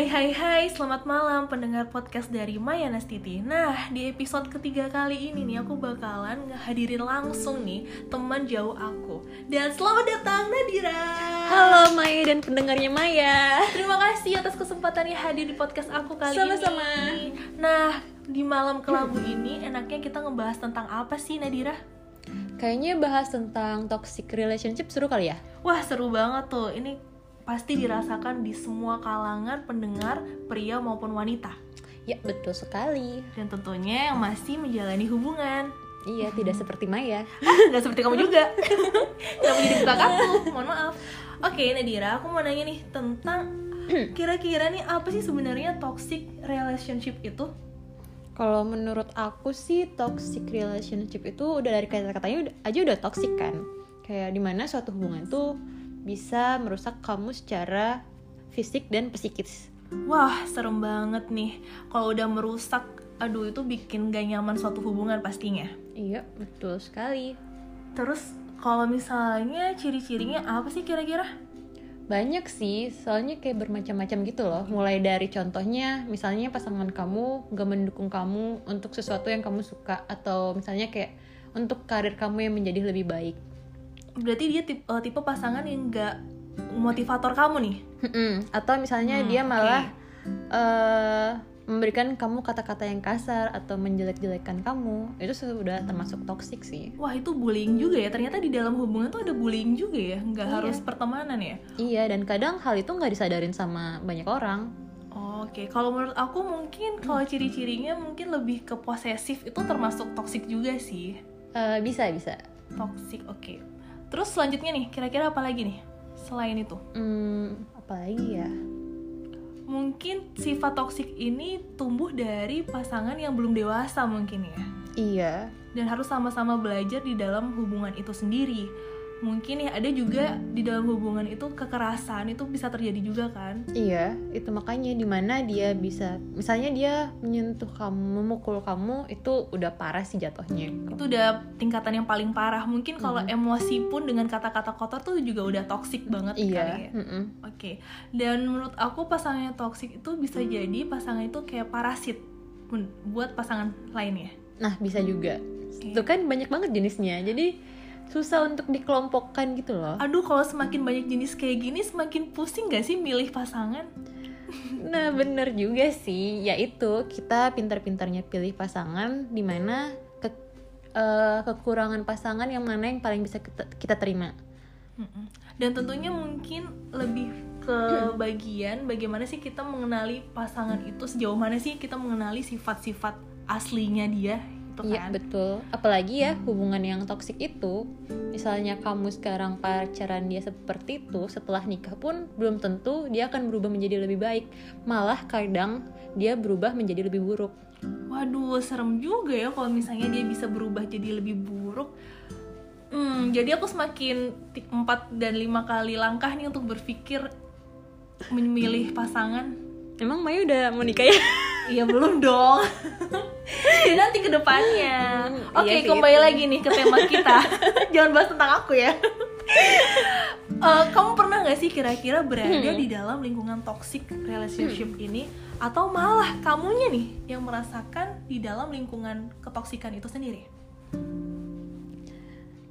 Hai hai hai, selamat malam pendengar podcast dari Maya Nastiti Nah, di episode ketiga kali ini nih aku bakalan ngehadirin langsung nih teman jauh aku Dan selamat datang Nadira Halo Maya dan pendengarnya Maya Terima kasih atas kesempatannya hadir di podcast aku kali Sama-sama. ini Nah, di malam kelabu ini enaknya kita ngebahas tentang apa sih Nadira? Kayaknya bahas tentang toxic relationship seru kali ya? Wah seru banget tuh, ini pasti dirasakan di semua kalangan pendengar pria maupun wanita. Ya betul sekali. Dan tentunya yang masih menjalani hubungan. Iya tidak seperti Maya. Nggak seperti kamu juga. Nggak menjadi buka kartu. Mohon maaf. Oke Nadira aku mau nanya nih tentang kira-kira nih apa sih sebenarnya toxic relationship itu? Kalau menurut aku sih toxic relationship itu udah dari kata-katanya aja udah toxic kan. Kayak di mana suatu hubungan tuh bisa merusak kamu secara fisik dan psikis. Wah serem banget nih. Kalau udah merusak aduh itu bikin gak nyaman suatu hubungan pastinya. Iya betul sekali. Terus kalau misalnya ciri-cirinya apa sih kira-kira? Banyak sih, soalnya kayak bermacam-macam gitu loh. Mulai dari contohnya, misalnya pasangan kamu gak mendukung kamu untuk sesuatu yang kamu suka, atau misalnya kayak untuk karir kamu yang menjadi lebih baik. Berarti dia tipe, eh, tipe pasangan yang gak motivator kamu nih atau misalnya Hmm, dia malah eh, memberikan kamu kata-kata yang kasar atau menjelek-jelekan kamu, itu sudah termasuk toxic sih. Wah itu bullying juga ya Ternyata di dalam hubungan tuh ada bullying juga ya Nggak Iya. harus pertemanan ya Iya, dan kadang hal itu nggak disadarin sama banyak orang. Oke, kalau menurut aku mungkin kalau ciri-cirinya mungkin lebih ke posesif itu termasuk toxic juga sih. Eh, bisa, bisa. Toxic, oke. Terus selanjutnya nih, kira-kira apa lagi nih selain itu? Hmm, apalagi ya? Mungkin sifat toxic ini tumbuh dari pasangan yang belum dewasa mungkin ya. Iya, Dan harus sama-sama belajar di dalam hubungan itu sendiri. Mungkin ya ada juga di dalam hubungan itu kekerasan itu bisa terjadi juga kan. Iya, itu makanya di mana dia bisa, misalnya dia menyentuh kamu, memukul kamu, itu udah parah sih jatuhnya. itu udah tingkatan yang paling parah mungkin kalau emosi pun dengan kata-kata kotor tuh juga udah toxic banget Iya, kali ya mm-mm. oke dan menurut aku pasangan yang toxic itu bisa jadi pasangan itu kayak parasit buat pasangan lainnya Nah bisa juga. Itu kan banyak banget jenisnya, jadi susah untuk dikelompokkan gitu loh. aduh kalau semakin banyak jenis kayak gini semakin pusing gak sih milih pasangan Nah bener juga sih, yaitu kita pintar-pintarnya pilih pasangan di mana ke, eh, kekurangan pasangan yang mana yang paling bisa kita, kita terima. Dan tentunya mungkin lebih ke bagian bagaimana sih kita mengenali pasangan itu sejauh mana sih kita mengenali sifat-sifat aslinya dia itu Iya kan betul. Apalagi ya hubungan yang toksik itu, misalnya kamu sekarang pacaran dia seperti itu, setelah nikah pun belum tentu dia akan berubah menjadi lebih baik. Malah kadang dia berubah menjadi lebih buruk. Waduh, serem juga ya kalau misalnya dia bisa berubah jadi lebih buruk. Hmm, jadi aku semakin ti- empat dan lima kali langkah nih untuk berpikir memilih pasangan. Emang Maya udah mau nikah ya? Iya belum dong. ya nanti ke depannya. Hmm, Oke, iya kembali itu. lagi nih ke tema kita. Jangan bahas tentang aku ya. Eh, kamu pernah nggak sih kira-kira berada Hmm. di dalam lingkungan toxic relationship ini atau malah kamunya nih yang merasakan di dalam lingkungan ketoksikan itu sendiri?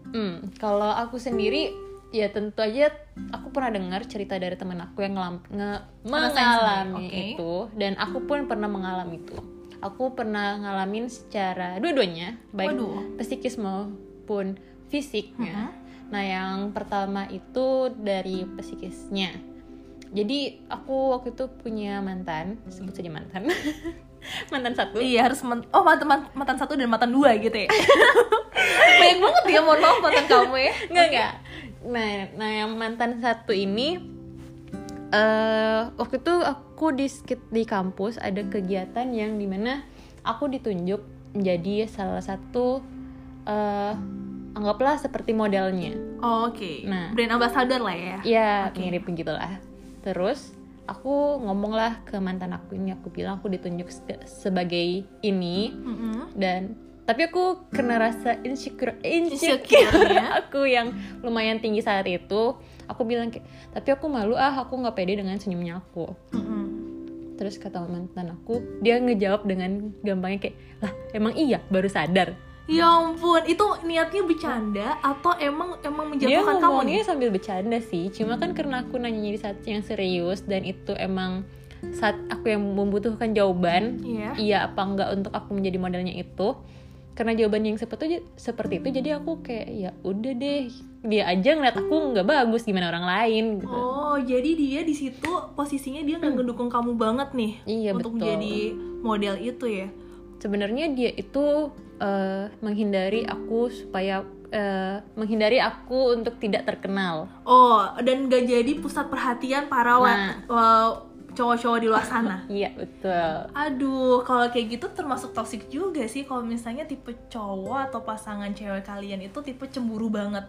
Hmm, kalau aku sendiri ya tentu aja aku pernah dengar cerita dari teman aku yang ngelam- nge- mengalami oke. itu dan aku pun pernah mengalami itu. Aku pernah ngalamin secara dua-duanya, baik Waduh. psikis maupun fisiknya. Mhm. Nah, yang pertama itu dari psikisnya. Jadi aku waktu itu punya mantan, sebut saja mantan. mantan satu. Iya harus men- oh mantan man- mantan satu dan mantan dua gitu ya. Banyak banget ya mohon maaf mantan kamu ya. Enggak enggak. Nah, nah yang mantan satu ini eh waktu itu aku di di kampus ada kegiatan yang di mana aku ditunjuk menjadi salah satu eh anggaplah seperti modelnya. Oh, Oke. Nah. brand ambassador lah ya. Ya Oke. mirip begitulah. Terus aku ngomong lah ke mantan aku ini aku bilang aku ditunjuk se- sebagai ini Mm-mm. dan tapi aku kena rasa insecure insecure, aku yang lumayan tinggi saat itu. Aku bilang kayak tapi aku malu ah aku nggak pede dengan senyumnya aku. Terus kata mantan aku dia ngejawab dengan gampangnya kayak lah emang iya? Baru sadar. Ya ampun, itu niatnya bercanda atau emang emang dia menjatuhkan kamu nih? sambil bercanda sih cuma kan karena aku nanyanya di saat yang serius dan itu emang saat aku yang membutuhkan jawaban Iya. iya apa enggak untuk aku menjadi modelnya itu karena jawaban yang seperti seperti itu jadi aku kayak ya udah deh dia aja ngeliat aku nggak bagus gimana orang lain gitu Oh, jadi dia di situ posisinya dia nggak ngedukung kamu banget nih Iya, untuk betul. menjadi model itu ya. sebenarnya dia itu eh, menghindari aku supaya eh, menghindari aku untuk tidak terkenal Oh, dan gak jadi pusat perhatian para wa- Nah. wa- cowok-cowok di luar sana. iya betul Aduh, kalau kayak gitu termasuk toxic juga sih kalau misalnya tipe cowok atau pasangan cewek kalian itu tipe cemburu banget.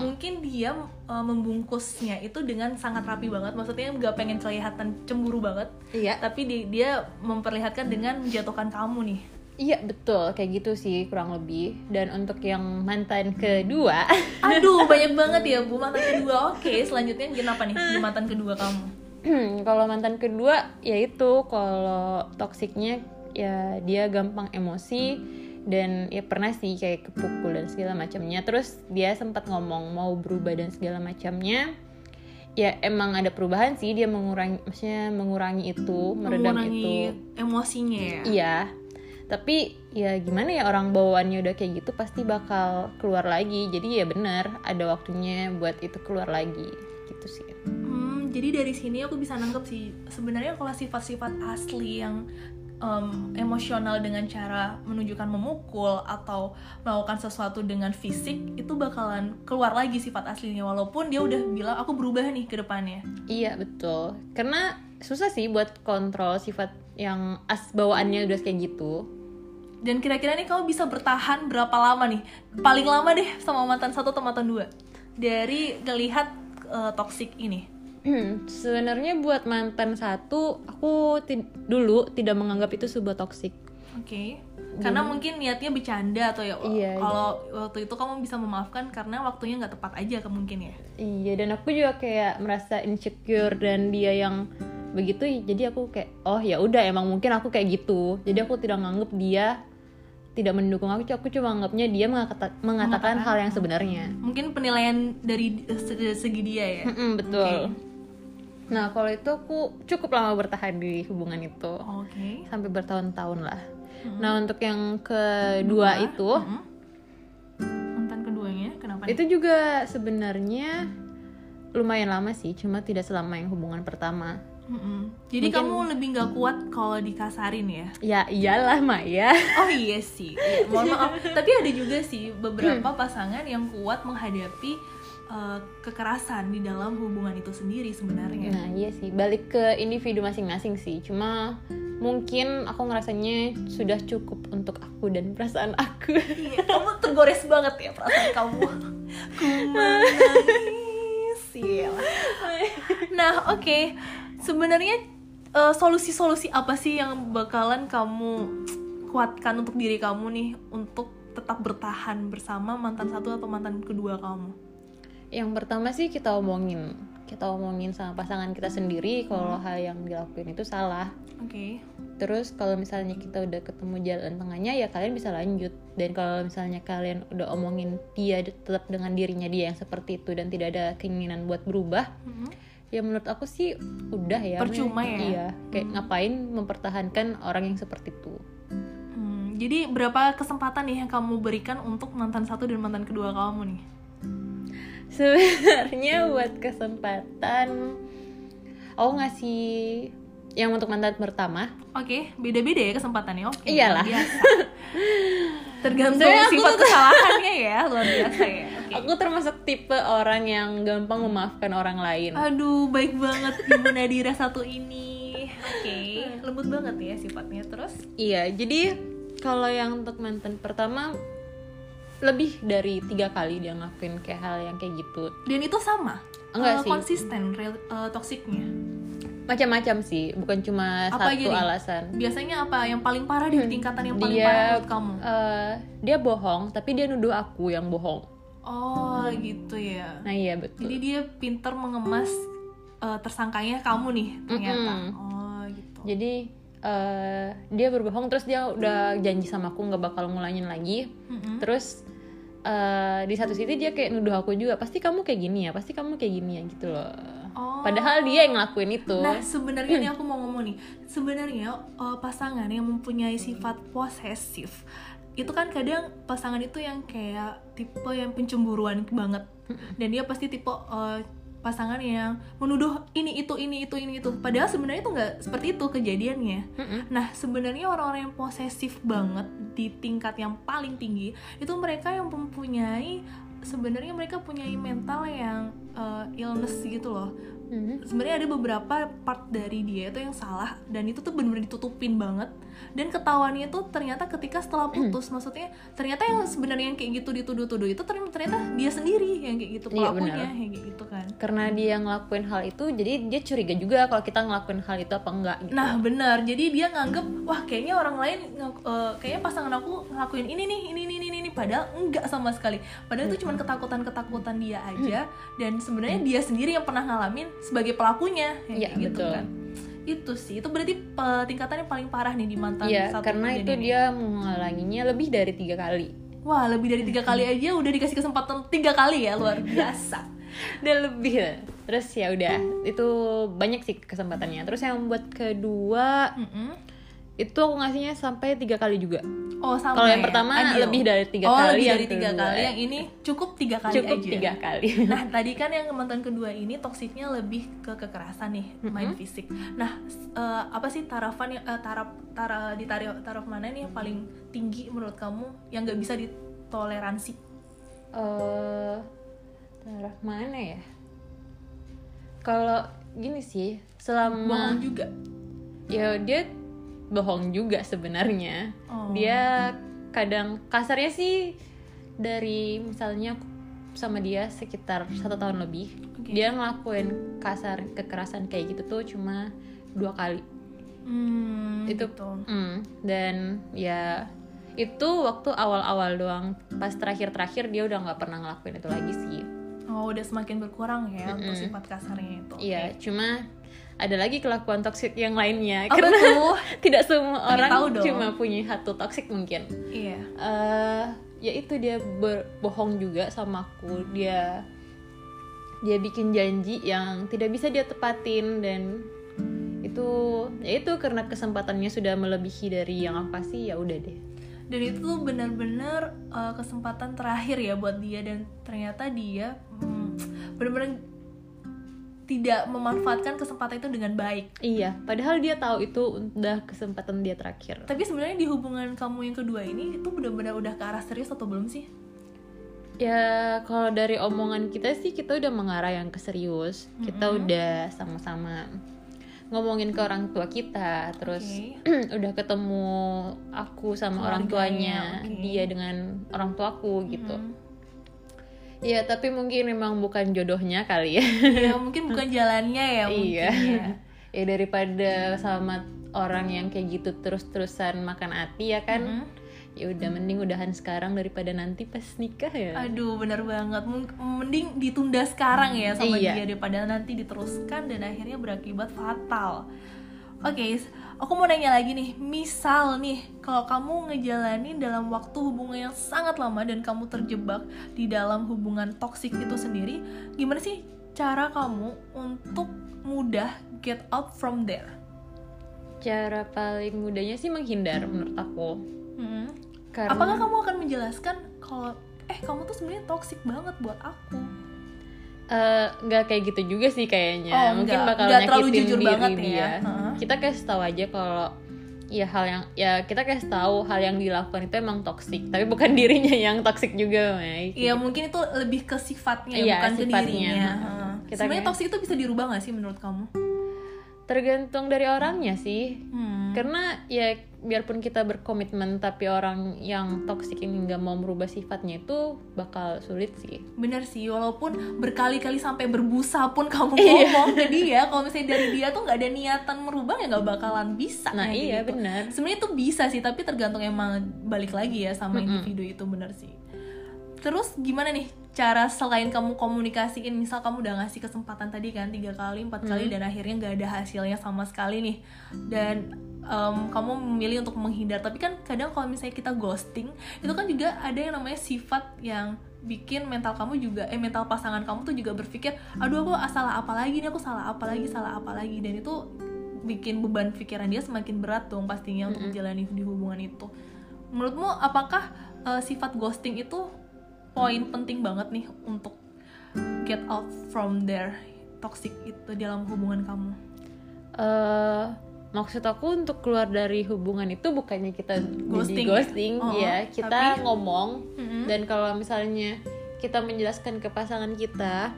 Mungkin dia uh, membungkusnya itu dengan sangat rapi banget, maksudnya nggak pengen kelihatan cemburu banget, iya tapi di- dia memperlihatkan dengan menjatuhkan kamu nih. iya betul kayak gitu sih kurang lebih dan untuk yang mantan kedua Aduh, banyak banget ya Bu mantan kedua. Oke, selanjutnya kenapa nih di mantan kedua kamu? kalau mantan kedua ya itu. Kalau toksiknya ya dia gampang emosi dan ya pernah sih kayak kepukul dan segala macamnya. Terus dia sempat ngomong mau berubah dan segala macamnya. Ya emang ada perubahan sih dia mengurangi maksudnya mengurangi itu meredam Mengurangi itu. emosinya ya. iya. Tapi ya gimana ya orang bawaannya udah kayak gitu pasti bakal keluar lagi. Jadi ya benar ada waktunya buat itu keluar lagi. Gitu sih jadi dari sini aku bisa nangkep sih sebenarnya kalau sifat-sifat asli yang em, emosional dengan cara menunjukkan memukul atau melakukan sesuatu dengan fisik itu bakalan keluar lagi sifat aslinya walaupun dia udah bilang aku berubah nih ke depannya. Iya betul, karena susah sih buat kontrol sifat yang as bawaannya udah kayak gitu. Dan kira-kira nih kamu bisa bertahan berapa lama nih? Paling lama deh sama mantan satu atau mantan dua dari ngelihat eh, toxic ini. Sebenarnya buat mantan satu, aku ti- dulu tidak menganggap itu sebuah toksik. Oke. Karena mungkin niatnya bercanda atau ya Iya, kalau waktu itu kamu bisa memaafkan karena waktunya nggak tepat aja ke mungkin ya. Iya, dan aku juga kayak merasa insecure dan dia yang begitu, jadi aku kayak oh ya udah emang mungkin aku kayak gitu. Jadi aku tidak menganggap dia tidak mendukung aku, aku cuma anggapnya dia mengata- mengatakan hal yang sebenarnya. Mungkin penilaian dari se- segi dia ya. Betul. Oke. Nah, kalau itu aku cukup lama bertahan di hubungan itu. Oke. Sampai bertahun-tahun lah. Nah, untuk yang kedua itu, Mm-mm. Mantan keduanya kenapa? nih? itu juga sebenarnya lumayan lama sih, cuma tidak selama yang hubungan pertama. Mm-mm. Jadi kamu lebih nggak kuat kalau dikasarin ya? Ya iyalah, Maya. Oh iya sih. Iya, mohon maaf. Tapi ada juga sih beberapa pasangan yang kuat menghadapi uh, kekerasan di dalam hubungan itu sendiri sebenarnya. Nah, iya sih, balik ke individu masing-masing sih. Cuma mungkin aku ngerasanya sudah cukup untuk aku dan perasaan aku. Iya, kamu tergores banget ya perasaan kamu. Ku menangis. Iya. Nah, oke. Sebenarnya eh, solusi-solusi apa sih yang bakalan kamu kuatkan untuk diri kamu nih untuk tetap bertahan bersama mantan satu atau mantan kedua kamu? Yang pertama sih kita omongin, kita omongin sama pasangan kita sendiri kalau hal yang dilakuin itu salah. Oke. Terus kalau misalnya kita udah ketemu jalan tengahnya ya kalian bisa lanjut. Dan kalau misalnya kalian udah omongin dia tetap dengan dirinya dia yang seperti itu dan tidak ada keinginan buat berubah, Mhm. Ya menurut aku sih udah ya. Percuma ya? Iya, kayak ngapain mempertahankan orang yang seperti itu. Hmm, jadi berapa kesempatan nih yang kamu berikan untuk mantan satu dan mantan kedua kamu nih? Sebenarnya buat kesempatan aku ngasih yang untuk mantan pertama Oke, beda-beda ya kesempatannya. Oke. Iyalah. luar biasa. Tergantung sifat kesalahannya ya, luar biasa ya. Aku termasuk tipe orang yang gampang memaafkan orang lain. Aduh, baik banget Ibu Nadira satu ini. Oke, lembut banget ya sifatnya. Terus? Iya, jadi kalau yang untuk mantan pertama lebih dari tiga kali dia ngelakuin kayak hal yang kayak gitu. Dan itu sama? Enggak Eh, sih. Konsisten, real, eh, toksiknya. Macam-macam sih, bukan cuma Apa satu nih? alasan. Biasanya apa? Yang paling parah di tingkatan yang paling Dia- parah menurut kamu? Eh, dia bohong, tapi dia nuduh aku yang bohong. Oh, gitu ya. Nah iya betul. Jadi dia pinter mengemas eh, tersangkanya kamu nih ternyata. Mm-mm. Oh gitu. jadi eh, dia berbohong terus dia udah janji sama aku nggak bakal ngulangin lagi Mm-mm. terus eh, di satu sisi dia kayak nuduh aku juga pasti kamu kayak gini ya pasti kamu kayak gini ya gitu loh Oh. padahal dia yang ngelakuin itu Nah sebenarnya nih aku mau ngomong nih Sebenarnya eh, pasangan yang mempunyai sifat posesif Itu kan kadang pasangan itu yang kayak tipe yang pencemburuan banget. Dan dia pasti tipe eh, pasangan yang menuduh ini itu ini itu ini itu. Padahal sebenarnya itu nggak seperti itu kejadiannya. Nah sebenarnya orang-orang yang posesif banget di tingkat yang paling tinggi Itu mereka yang mempunyai sebenarnya mereka punya mental yang eh, illness gitu loh. Mhm. sebenarnya ada beberapa part dari dia itu yang salah dan itu tuh bener-bener ditutupin banget. Dan ketahuannya tuh ternyata ketika setelah putus maksudnya ternyata yang sebenarnya yang kayak gitu dituduh-tuduh itu ternyata dia sendiri yang kayak gitu Iya, pelakunya yang kayak gitu kan. Karena dia ngelakuin hal itu jadi dia curiga juga kalau kita ngelakuin hal itu apa enggak gitu. nah benar. Jadi dia nganggep wah kayaknya orang lain eh, kayaknya pasangan aku ngelakuin ini nih ini ini ini, ini padahal enggak sama sekali. Padahal itu cuma ketakutan-ketakutan dia aja. Dan sebenarnya dia sendiri yang pernah ngalamin sebagai pelakunya. Iya, kayak gitu betul. kan. Itu sih. Itu berarti tingkatannya paling parah nih di mantan Iya, satu karena itu ini. dia mengulanginya lebih dari tiga kali. Wah lebih dari tiga kali aja udah dikasih kesempatan tiga kali ya luar biasa. Dan lebih lah. terus ya udah itu banyak sih kesempatannya. Terus yang buat kedua Mm-mm. Itu aku ngasihnya sampai tiga kali juga oh sama Kalau yang ya? pertama Adil. lebih dari tiga oh, kali, lebih dari tiga kedua kali yang ini cukup tiga kali cukup aja tiga kali Nah, tadi kan yang mantan kedua ini toksiknya lebih ke kekerasan nih, main fisik. Nah, eh, apa sih tarafan yang eh, taraf tara di taraf taraf mana nih yang paling tinggi menurut kamu yang nggak bisa ditoleransi? eh taraf mana ya kalau gini sih selama Bohong juga. ya dia bohong juga sebenarnya Oh. dia kadang kasarnya sih dari misalnya sama dia sekitar satu tahun lebih Oke. dia ngelakuin kasar kekerasan kayak gitu tuh cuma dua kali Hmm, Itu- gitu. Hmm, dan ya itu waktu awal-awal doang pas terakhir-terakhir dia udah nggak pernah ngelakuin itu lagi sih Oh, udah semakin berkurang ya untuk Mm-mm. sifat kasarnya itu. iya cuma ada lagi kelakuan toksik yang lainnya Apa karena tuh? tidak semua orang tahu dong. cuma punya satu toksik mungkin Iya. eh ya itu dia berbohong juga sama aku dia dia bikin janji yang tidak bisa dia tepatin dan itu ya itu karena kesempatannya sudah melebihi dari yang aku kasih ya udah deh dan itu tuh benar-benar uh, kesempatan terakhir ya buat dia dan ternyata dia hmm, benar-benar tidak memanfaatkan kesempatan itu dengan baik iya padahal dia tahu itu udah kesempatan dia terakhir tapi sebenarnya di hubungan kamu yang kedua ini itu benar-benar udah ke arah serius atau belum sih ya kalau dari omongan kita sih kita udah mengarah yang ke serius kita udah sama-sama ngomongin ke orang tua kita terus Oke. udah ketemu aku sama orang Keluarganya, tuanya oke. dia dengan orang tuaku gitu Mm. Ya tapi mungkin memang bukan jodohnya kali ya ya mungkin bukan jalannya ya mungkin iya ya. ya daripada sama orang yang kayak gitu terus-terusan makan hati ya kan Mm. ya udah mending udahan sekarang daripada nanti pas nikah ya aduh benar banget mending ditunda sekarang ya sama Iya. dia daripada nanti diteruskan dan akhirnya berakibat fatal oke aku mau nanya lagi nih misal nih kalau kamu ngejalanin dalam waktu hubungan yang sangat lama dan kamu terjebak di dalam hubungan toksik itu sendiri gimana sih cara kamu untuk mudah get out from there? Cara paling mudahnya sih menghindar menurut aku. Hmm. karena apakah kamu akan menjelaskan kalau eh kamu tuh sebenarnya toksik banget buat aku Eh, nggak kayak gitu juga sih kayaknya Oh, mungkin nggak. bakal Nggak terlalu nyakitin jujur diri banget ya. dia Heeh. kita kasih tahu aja kalau ya hal yang ya kita kasih tahu hal yang dilakukan itu emang toksik tapi bukan dirinya yang toksik juga Mai Iya mungkin itu lebih ke sifatnya Iya, bukan ke sifatnya. dirinya. Heeh. Heeh. Kita Sebenarnya kayak- toksik itu bisa dirubah gak sih menurut kamu? Tergantung dari orangnya sih Hmm. karena ya biarpun kita berkomitmen tapi orang yang toksik ini nggak mau merubah sifatnya itu bakal sulit sih Bener sih, walaupun berkali-kali sampai berbusa pun kamu Iya. ngomong ke dia, kalau misalnya dari dia tuh nggak ada niatan merubah ya nggak bakalan bisa. nah iya gitu. benar Sebenarnya itu bisa sih, tapi tergantung emang balik lagi ya sama Mm-mm. individu itu bener sih. Terus gimana nih cara selain kamu komunikasiin misal kamu udah ngasih kesempatan tadi kan tiga kali empat kali dan akhirnya nggak ada hasilnya sama sekali nih. Dan em, kamu memilih untuk menghindar. Tapi kan kadang kalau misalnya kita ghosting itu kan juga ada yang namanya sifat yang bikin mental kamu juga eh mental pasangan kamu tuh juga berpikir aduh aku salah apa lagi nih? Aku salah apa lagi salah apa lagi? Dan itu bikin beban pikiran dia semakin berat dong pastinya untuk menjalani di hubungan itu. Menurutmu apakah eh, sifat ghosting itu poin penting banget nih untuk get out from there toxic itu dalam hubungan kamu eh maksud aku untuk keluar dari hubungan itu bukannya kita Ghosting jadi ya? ghosting Oh, ya kita tapi- ngomong Mm-mm. dan kalau misalnya kita menjelaskan ke pasangan kita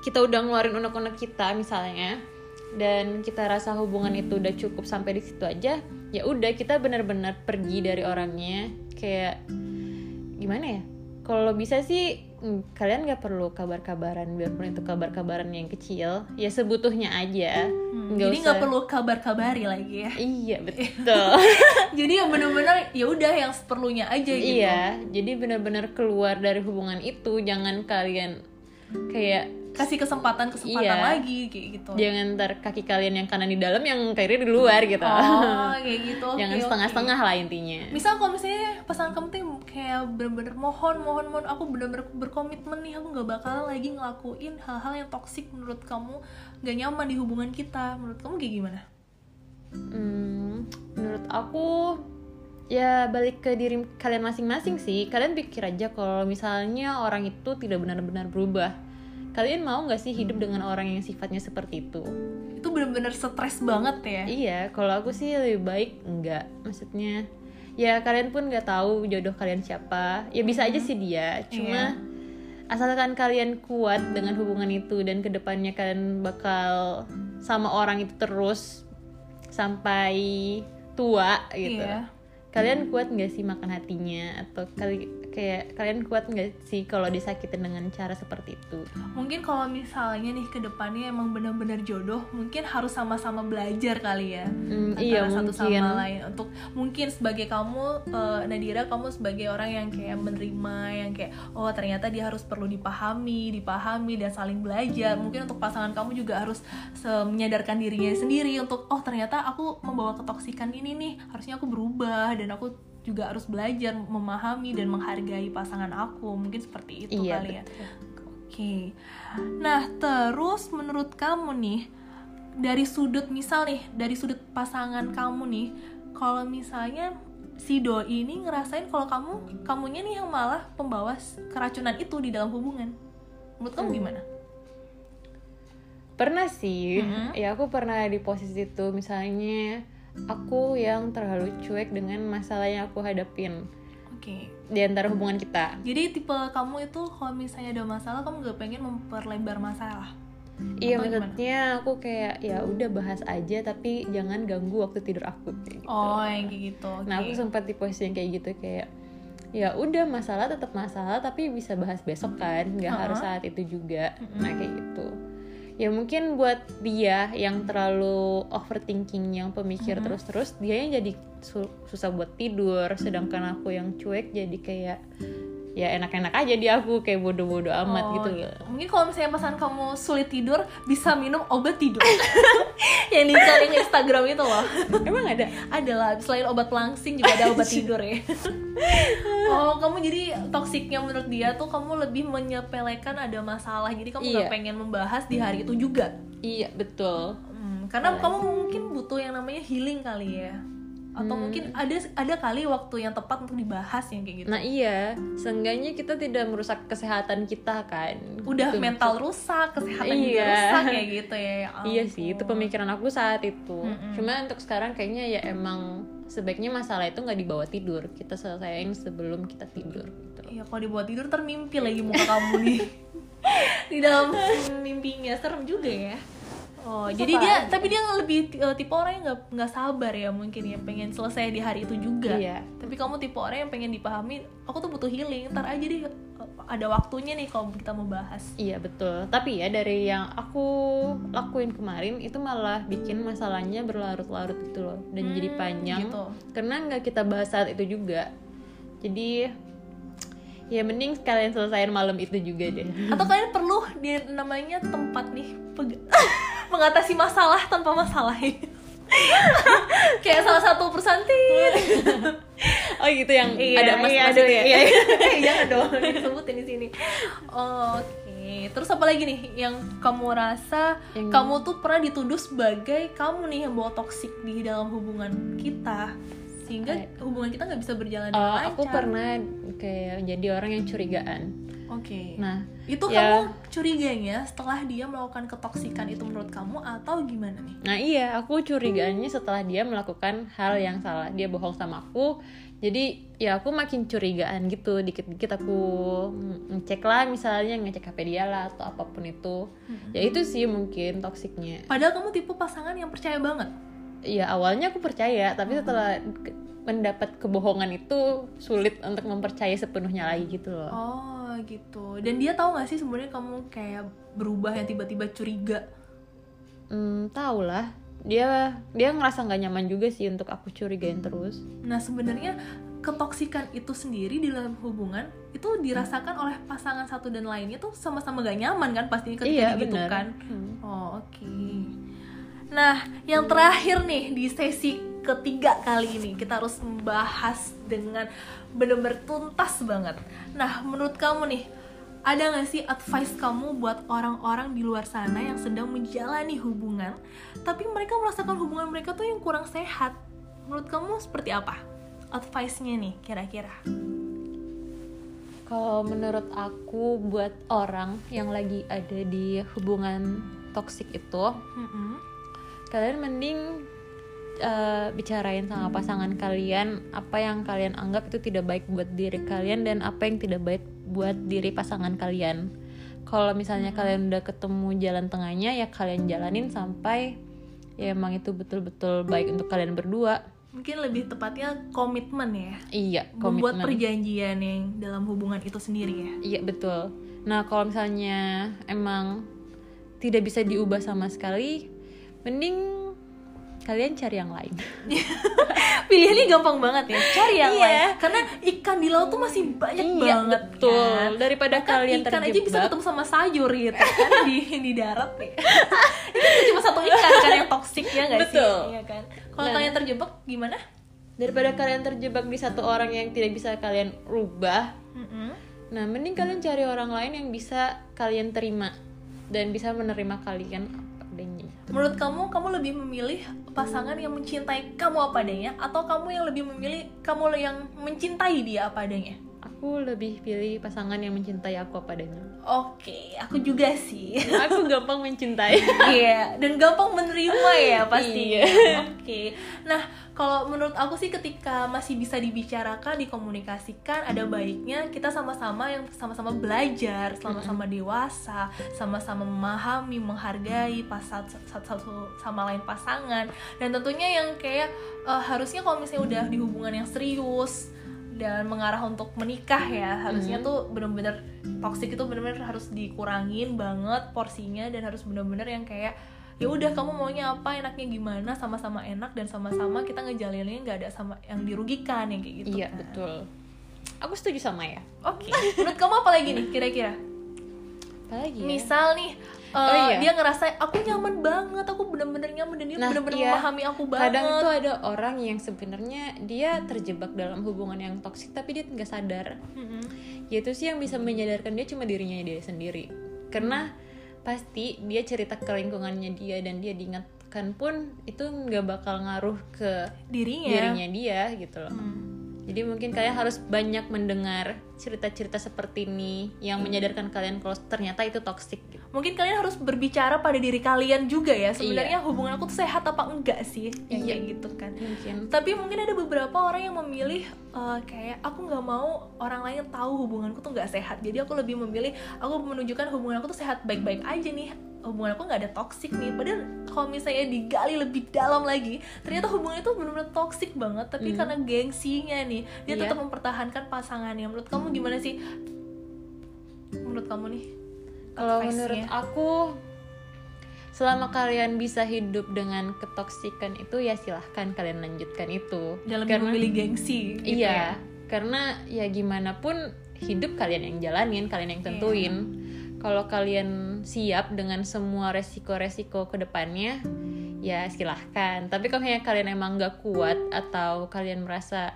kita udah ngeluarin unek-unek kita misalnya dan kita rasa hubungan itu udah cukup sampai di situ aja ya udah kita benar-benar pergi dari orangnya kayak gimana ya kalau bisa sih mm, kalian nggak perlu kabar-kabaran biarpun itu kabar-kabaran yang kecil ya sebutuhnya aja. Hmm, nggak jadi nggak perlu kabar-kabari lagi ya. Iya betul. Jadi yang bener-bener ya udah yang seperlunya aja gitu. Iya jadi benar-benar keluar dari hubungan itu jangan kalian kayak kasih kesempatan kesempatan Iya. lagi kayak gitu. Jangan ntar kaki kalian yang kanan di dalam yang kiri di luar gitu. Oh kayak gitu. Oke, jangan setengah-setengah lah intinya. Misal kalau misalnya pasangan kamu tuh kayak bener-bener mohon mohon mohon aku bener-bener berkomitmen nih aku nggak bakalan lagi ngelakuin hal-hal yang toksik menurut kamu gak nyaman di hubungan kita. Menurut kamu kayak gimana? Hmm, menurut aku ya balik ke diri kalian masing-masing sih. Kalian pikir aja kalau misalnya orang itu tidak benar-benar berubah kalian mau nggak sih hidup dengan orang yang sifatnya seperti itu itu bener-bener stres banget ya Iya, kalau aku sih lebih baik enggak. Maksudnya, ya kalian pun nggak tahu jodoh kalian siapa. Ya bisa aja sih dia. Cuma asalkan kalian kuat dengan hubungan itu dan ke depannya kalian bakal sama orang itu terus sampai tua gitu. Iya. Kalian kuat nggak sih makan hatinya atau kali kayak kalian kuat nggak sih kalau disakitin dengan cara seperti itu? mungkin kalau misalnya nih ke depannya emang benar-benar jodoh mungkin harus sama-sama belajar kali ya Hmm, antara iya satu mungkin. sama lain untuk mungkin sebagai kamu eh, Nadira kamu sebagai orang yang kayak menerima yang kayak oh ternyata dia harus perlu dipahami dipahami dan saling belajar mungkin untuk pasangan kamu juga harus menyadarkan dirinya sendiri untuk oh ternyata aku membawa ketoksikan ini nih harusnya aku berubah dan aku juga harus belajar memahami dan menghargai pasangan aku mungkin seperti itu Iya, kali ya. Oke. Nah, terus menurut kamu nih dari sudut misal nih, dari sudut pasangan kamu nih, kalau misalnya si doi ini ngerasain kalau kamu kamunya nih yang malah pembawa keracunan itu di dalam hubungan. Menurut kamu gimana? Pernah sih, Mhm. ya aku pernah di posisi itu misalnya aku yang terlalu cuek dengan masalah yang aku hadapin Oke. di antara hubungan kita. Jadi tipe kamu itu kalau misalnya ada masalah kamu gak pengen memperlebar masalah. Iya Atau gimana? maksudnya aku kayak ya udah bahas aja tapi jangan ganggu waktu tidur aku kayak gitu. Oh, yang kayak gitu. Oke. Nah aku sempat di posisi yang kayak gitu kayak ya udah masalah tetap masalah tapi bisa bahas besok kan nggak Uh-uh. harus saat itu juga nah kayak gitu ya mungkin buat dia yang terlalu overthinking yang pemikir terus-terus dia yang jadi su- susah buat tidur. Sedangkan aku yang cuek jadi kayak ya enak-enak aja di aku kayak bodoh-bodoh amat Oh, gitu iya. loh Mungkin kalau misalnya pasangan kamu sulit tidur, bisa minum obat tidur. yang dicari di Instagram itu loh. emang ada ada lah, selain obat langsing juga ada obat tidur ya. oh, kamu jadi toksiknya menurut dia tuh kamu lebih menyepelekan ada masalah. Jadi kamu Iya. gak pengen membahas di hari itu juga. iya betul Hmm, karena kamu mungkin butuh yang namanya healing kali ya. Atau Hmm. mungkin ada ada kali waktu yang tepat untuk dibahas yang kayak gitu. nah iya seenggaknya kita tidak merusak kesehatan kita kan Udah Itu mental rusak, kesehatan juga Iya. rusak kayak gitu ya. ya Iya sih, itu ampun. pemikiran aku saat itu. Mm-mm. Cuma untuk sekarang kayaknya ya emang sebaiknya masalah itu nggak dibawa tidur. Kita selesaiin sebelum kita tidur. Gitu. Iya, kalau dibuat tidur termimpi lagi muka kamu nih. Di dalam mimpinya serem juga ya. Oh, Terus jadi dia lagi? tapi dia lebih eh, tipe orang yang nggak nggak sabar ya mungkin ya pengen selesai di hari itu juga. Iya. Tapi kamu tipe orang yang pengen dipahami, aku tuh butuh healing. Ntar aja deh eh, ada waktunya nih kalau kita mau bahas. Iya betul. Tapi ya dari yang aku lakuin kemarin itu malah bikin masalahnya berlarut-larut gitu loh dan jadi Hmm, panjang. gitu. Karena nggak kita bahas saat itu juga. Jadi ya mending kalian selesaiin malam itu juga deh atau kalian perlu di namanya tempat nih peg- mengatasi masalah tanpa masalah kayak salah satu persantin oh gitu yang Iya, ada mas iya, mas ada itu ya. ya Jangan dong disebutin di sini. Oke, terus apa lagi nih yang kamu rasa Yang- kamu tuh pernah dituduh sebagai kamu nih yang bawa toksik di dalam hubungan kita sehingga Kayak- hubungan kita nggak bisa berjalan dengan lancar. aku pernah kayak jadi orang yang curigaan Oke. nah itu ya. kamu curiganya setelah dia melakukan ketoksikan itu menurut kamu atau gimana nih? Nah iya, aku curigaannya setelah dia melakukan hal yang salah, dia bohong sama aku. Jadi ya aku makin curigaan gitu, dikit-dikit aku ngecek lah misalnya ngecek HP dia lah atau apa pun itu. Ya itu sih mungkin toksiknya. Padahal kamu tipe pasangan yang percaya banget. Ya awalnya aku percaya, tapi setelah ke- mendapat kebohongan itu sulit untuk mempercayai sepenuhnya lagi gitu loh. Oh gitu. Dan dia tahu gak sih sebenarnya kamu kayak berubah yang tiba-tiba curiga? Hmm, tau lah. Dia dia ngerasa nggak nyaman juga sih untuk aku curigain terus. Nah sebenarnya ketoksikan itu sendiri di dalam hubungan itu dirasakan oleh pasangan satu dan lainnya tuh sama-sama gak nyaman kan pastinya ketika Iya, digitukan. benar. Hmm. Oh oke. Nah yang terakhir nih di sesi ketiga kali ini kita harus membahas dengan bener-bener tuntas banget. Nah menurut kamu nih ada gak sih advice kamu buat orang-orang di luar sana yang sedang menjalani hubungan tapi mereka merasakan hubungan mereka tuh yang kurang sehat menurut kamu seperti apa advice-nya nih kira-kira Kalau menurut aku buat orang yang lagi ada di hubungan toksik itu, Mm-mm. Kalian mending uh, bicarain sama pasangan kalian apa yang kalian anggap itu tidak baik buat diri kalian dan apa yang tidak baik buat diri pasangan kalian. Kalau misalnya kalian udah ketemu jalan tengahnya ya kalian jalanin sampai ya emang itu betul-betul baik untuk kalian berdua. mungkin lebih tepatnya komitmen ya Iya, membuat komitmen. perjanjian yang dalam hubungan itu sendiri ya Iya betul. Nah kalau misalnya emang tidak bisa diubah sama sekali, mending kalian cari yang lain. pilihannya gampang banget ya cari yang Iya. lain karena ikan di laut tuh masih banyak Iya, banget betul. kan. Daripada Bahkan kalian ikan aja bisa terjebak. ketemu sama sayur gitu kan di di darat nih ini kan cuma satu ikan kan yang toksik ya nggak sih iya kan kalau Nah. kalian terjebak gimana Daripada kalian terjebak di satu orang yang tidak bisa kalian rubah, Mm-mm. nah mending kalian cari orang lain yang bisa kalian terima dan bisa menerima kalian. Menurut kamu, kamu lebih memilih pasangan yang mencintai kamu apa adanya atau kamu yang lebih memilih kamu yang mencintai dia apa adanya? Aku lebih pilih pasangan yang mencintai aku apa adanya. Oke, aku juga sih. Aku gampang mencintai. Iya, dan gampang menerima ya pasti. Iya. Oke. Nah, kalau menurut aku sih ketika masih bisa dibicarakan, dikomunikasikan, ada baiknya kita sama-sama yang sama-sama belajar, sama-sama dewasa, sama-sama memahami, menghargai pas satu, satu sama lain pasangan. Dan tentunya yang kayak eh, harusnya kalau misalnya udah di hubungan yang serius dan mengarah untuk menikah ya harusnya tuh bener-bener toxic itu bener-bener harus dikurangin banget porsinya dan harus bener-bener yang kayak ya udah kamu maunya apa enaknya gimana sama-sama enak dan sama-sama kita ngejalaninnya nggak ada sama yang dirugikan yang kayak gitu iya kan. betul. Aku setuju sama ya. oke menurut kamu apa lagi nih kira-kira Apalagi ya? misal nih eh, Oh, iya. dia ngerasa aku nyaman banget aku bener-bener nyaman dan dia Nah, bener-bener iya. memahami aku banget kadang tuh ada orang yang sebenarnya dia terjebak dalam hubungan yang toksik tapi dia nggak sadar Mm-mm. yaitu sih yang bisa menyadarkan dia cuma dirinya dia sendiri karena pasti dia cerita ke lingkungannya dia dan dia diingatkan pun itu nggak bakal ngaruh ke dirinya dirinya dia gitu loh Hmm. jadi mungkin kalian harus banyak mendengar cerita-cerita seperti ini yang menyadarkan kalian kalau ternyata itu toksik gitu. Mungkin kalian harus berbicara pada diri kalian juga ya sebenarnya hubungan aku tuh sehat apa enggak sih? Yang Iya. kayak gitu kan. mungkin. Tapi mungkin ada beberapa orang yang memilih eh, kayak aku nggak mau orang lain tahu hubunganku tuh nggak sehat. Jadi aku lebih memilih aku menunjukkan hubungan aku tuh sehat baik-baik aja nih. Hubungan aku nggak ada toksik nih. Padahal kalau misalnya digali lebih dalam lagi ternyata hubungan itu benar-benar toksik banget tapi karena gengsinya nih dia Iya. tetap mempertahankan pasangannya. Menurut kamu gimana sih? Menurut kamu nih Kalau menurut aku selama kalian bisa hidup dengan ketoksikan itu ya silahkan kalian lanjutkan itu. dalam Karena- memilih gengsi gitu iya, ya. karena ya gimana pun hidup kalian yang jalanin kalian yang tentuin kalau kalian siap dengan semua resiko-resiko ke depannya ya silahkan tapi kalau kalian emang nggak kuat atau kalian merasa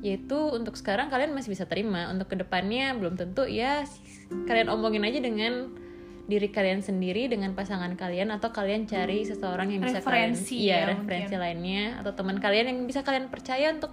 yaitu untuk sekarang kalian masih bisa terima. Untuk ke depannya belum tentu ya kalian omongin aja dengan diri kalian sendiri dengan pasangan kalian atau kalian cari seseorang yang bisa Referensi kalian iya ya, referensi mungkin. lainnya atau teman kalian yang bisa kalian percaya untuk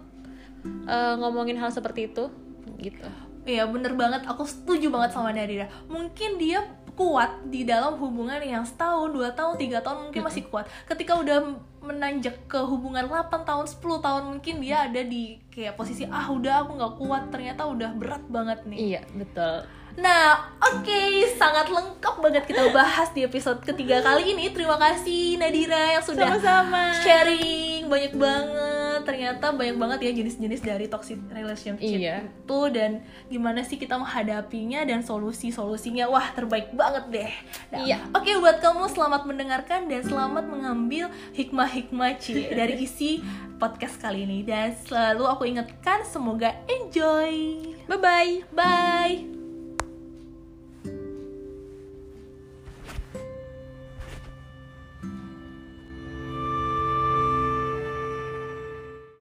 eh, ngomongin hal seperti itu gitu. Iya bener banget, aku setuju banget sama Nadira. Mungkin dia kuat di dalam hubungan yang setahun, dua tahun, tiga tahun mungkin masih kuat Ketika udah menanjak ke hubungan 8 tahun, 10 tahun mungkin dia ada di kayak posisi Ah udah aku nggak kuat, ternyata udah berat banget nih iya betul Nah, oke, sangat lengkap banget kita bahas di episode ketiga kali ini. Terima kasih Nadira yang sudah Sama-sama. sharing banyak banget. Ternyata banyak banget ya jenis-jenis dari toxic relationship Iya. itu dan gimana sih kita menghadapinya dan solusi-solusinya. Wah, terbaik banget deh. Nah, Iya. Oke, buat kamu selamat mendengarkan dan selamat mengambil hikmah-hikmah Ci dari isi podcast kali ini dan selalu aku ingatkan semoga enjoy. bye bye Bye.